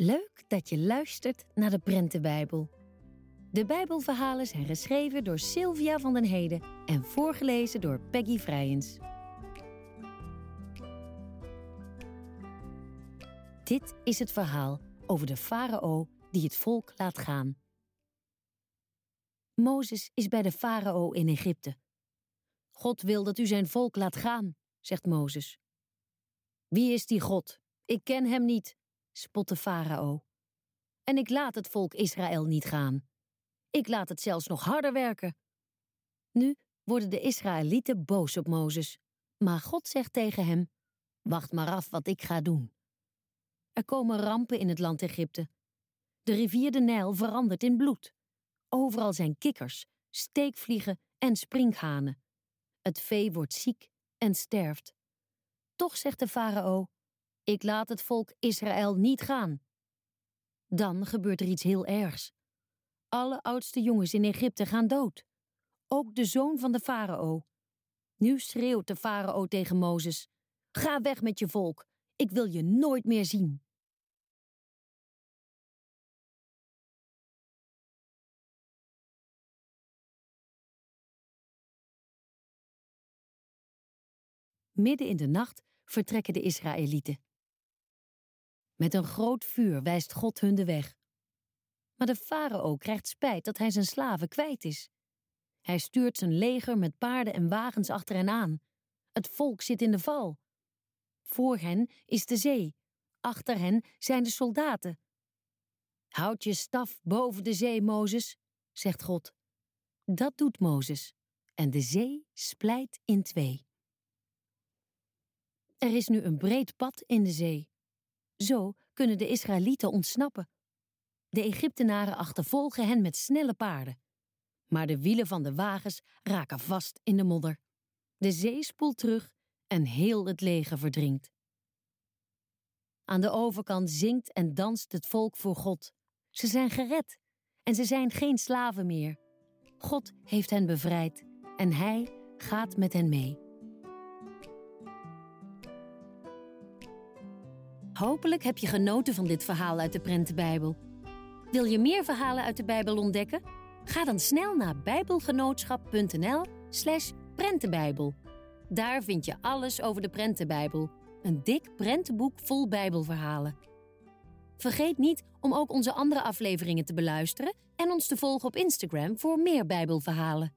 Leuk dat je luistert naar de Prentenbijbel. De Bijbelverhalen zijn geschreven door Sylvia van den Heden en voorgelezen door Peggy Vrijens. Dit is het verhaal over de farao die het volk laat gaan. Mozes is bij de farao in Egypte. God wil dat u zijn volk laat gaan, zegt Mozes. Wie is die God? Ik ken hem niet, spot de farao. En ik laat het volk Israël niet gaan. Ik laat het zelfs nog harder werken. Nu worden de Israëlieten boos op Mozes, maar God zegt tegen hem: Wacht maar af wat ik ga doen. Er komen rampen in het land Egypte. De rivier de Nijl verandert in bloed. Overal zijn kikkers, steekvliegen en sprinkhanen. Het vee wordt ziek en sterft. Toch zegt de farao: Ik laat het volk Israël niet gaan. Dan gebeurt er iets heel ergs. Alle oudste jongens in Egypte gaan dood. Ook de zoon van de farao. Nu schreeuwt de farao tegen Mozes: Ga weg met je volk, ik wil je nooit meer zien. Midden in de nacht vertrekken de Israëlieten. Met een groot vuur wijst God hun de weg. Maar de farao krijgt spijt dat hij zijn slaven kwijt is. Hij stuurt zijn leger met paarden en wagens achter hen aan. Het volk zit in de val. Voor hen is de zee, achter hen zijn de soldaten. Houd je staf boven de zee, Mozes, zegt God. Dat doet Mozes, en de zee splijt in twee. Er is nu een breed pad in de zee. Zo kunnen de Israëlieten ontsnappen. De Egyptenaren achtervolgen hen met snelle paarden. Maar de wielen van de wagens raken vast in de modder. De zee spoelt terug en heel het leger verdrinkt. Aan de overkant zingt en danst het volk voor God. Ze zijn gered en ze zijn geen slaven meer. God heeft hen bevrijd en Hij gaat met hen mee. Hopelijk heb je genoten van dit verhaal uit de Prentenbijbel. Wil je meer verhalen uit de Bijbel ontdekken? Ga dan snel naar bijbelgenootschap.nl/slash prentenbijbel. Daar vind je alles over de Prentenbijbel, een dik prentenboek vol Bijbelverhalen. Vergeet niet om ook onze andere afleveringen te beluisteren en ons te volgen op Instagram voor meer Bijbelverhalen.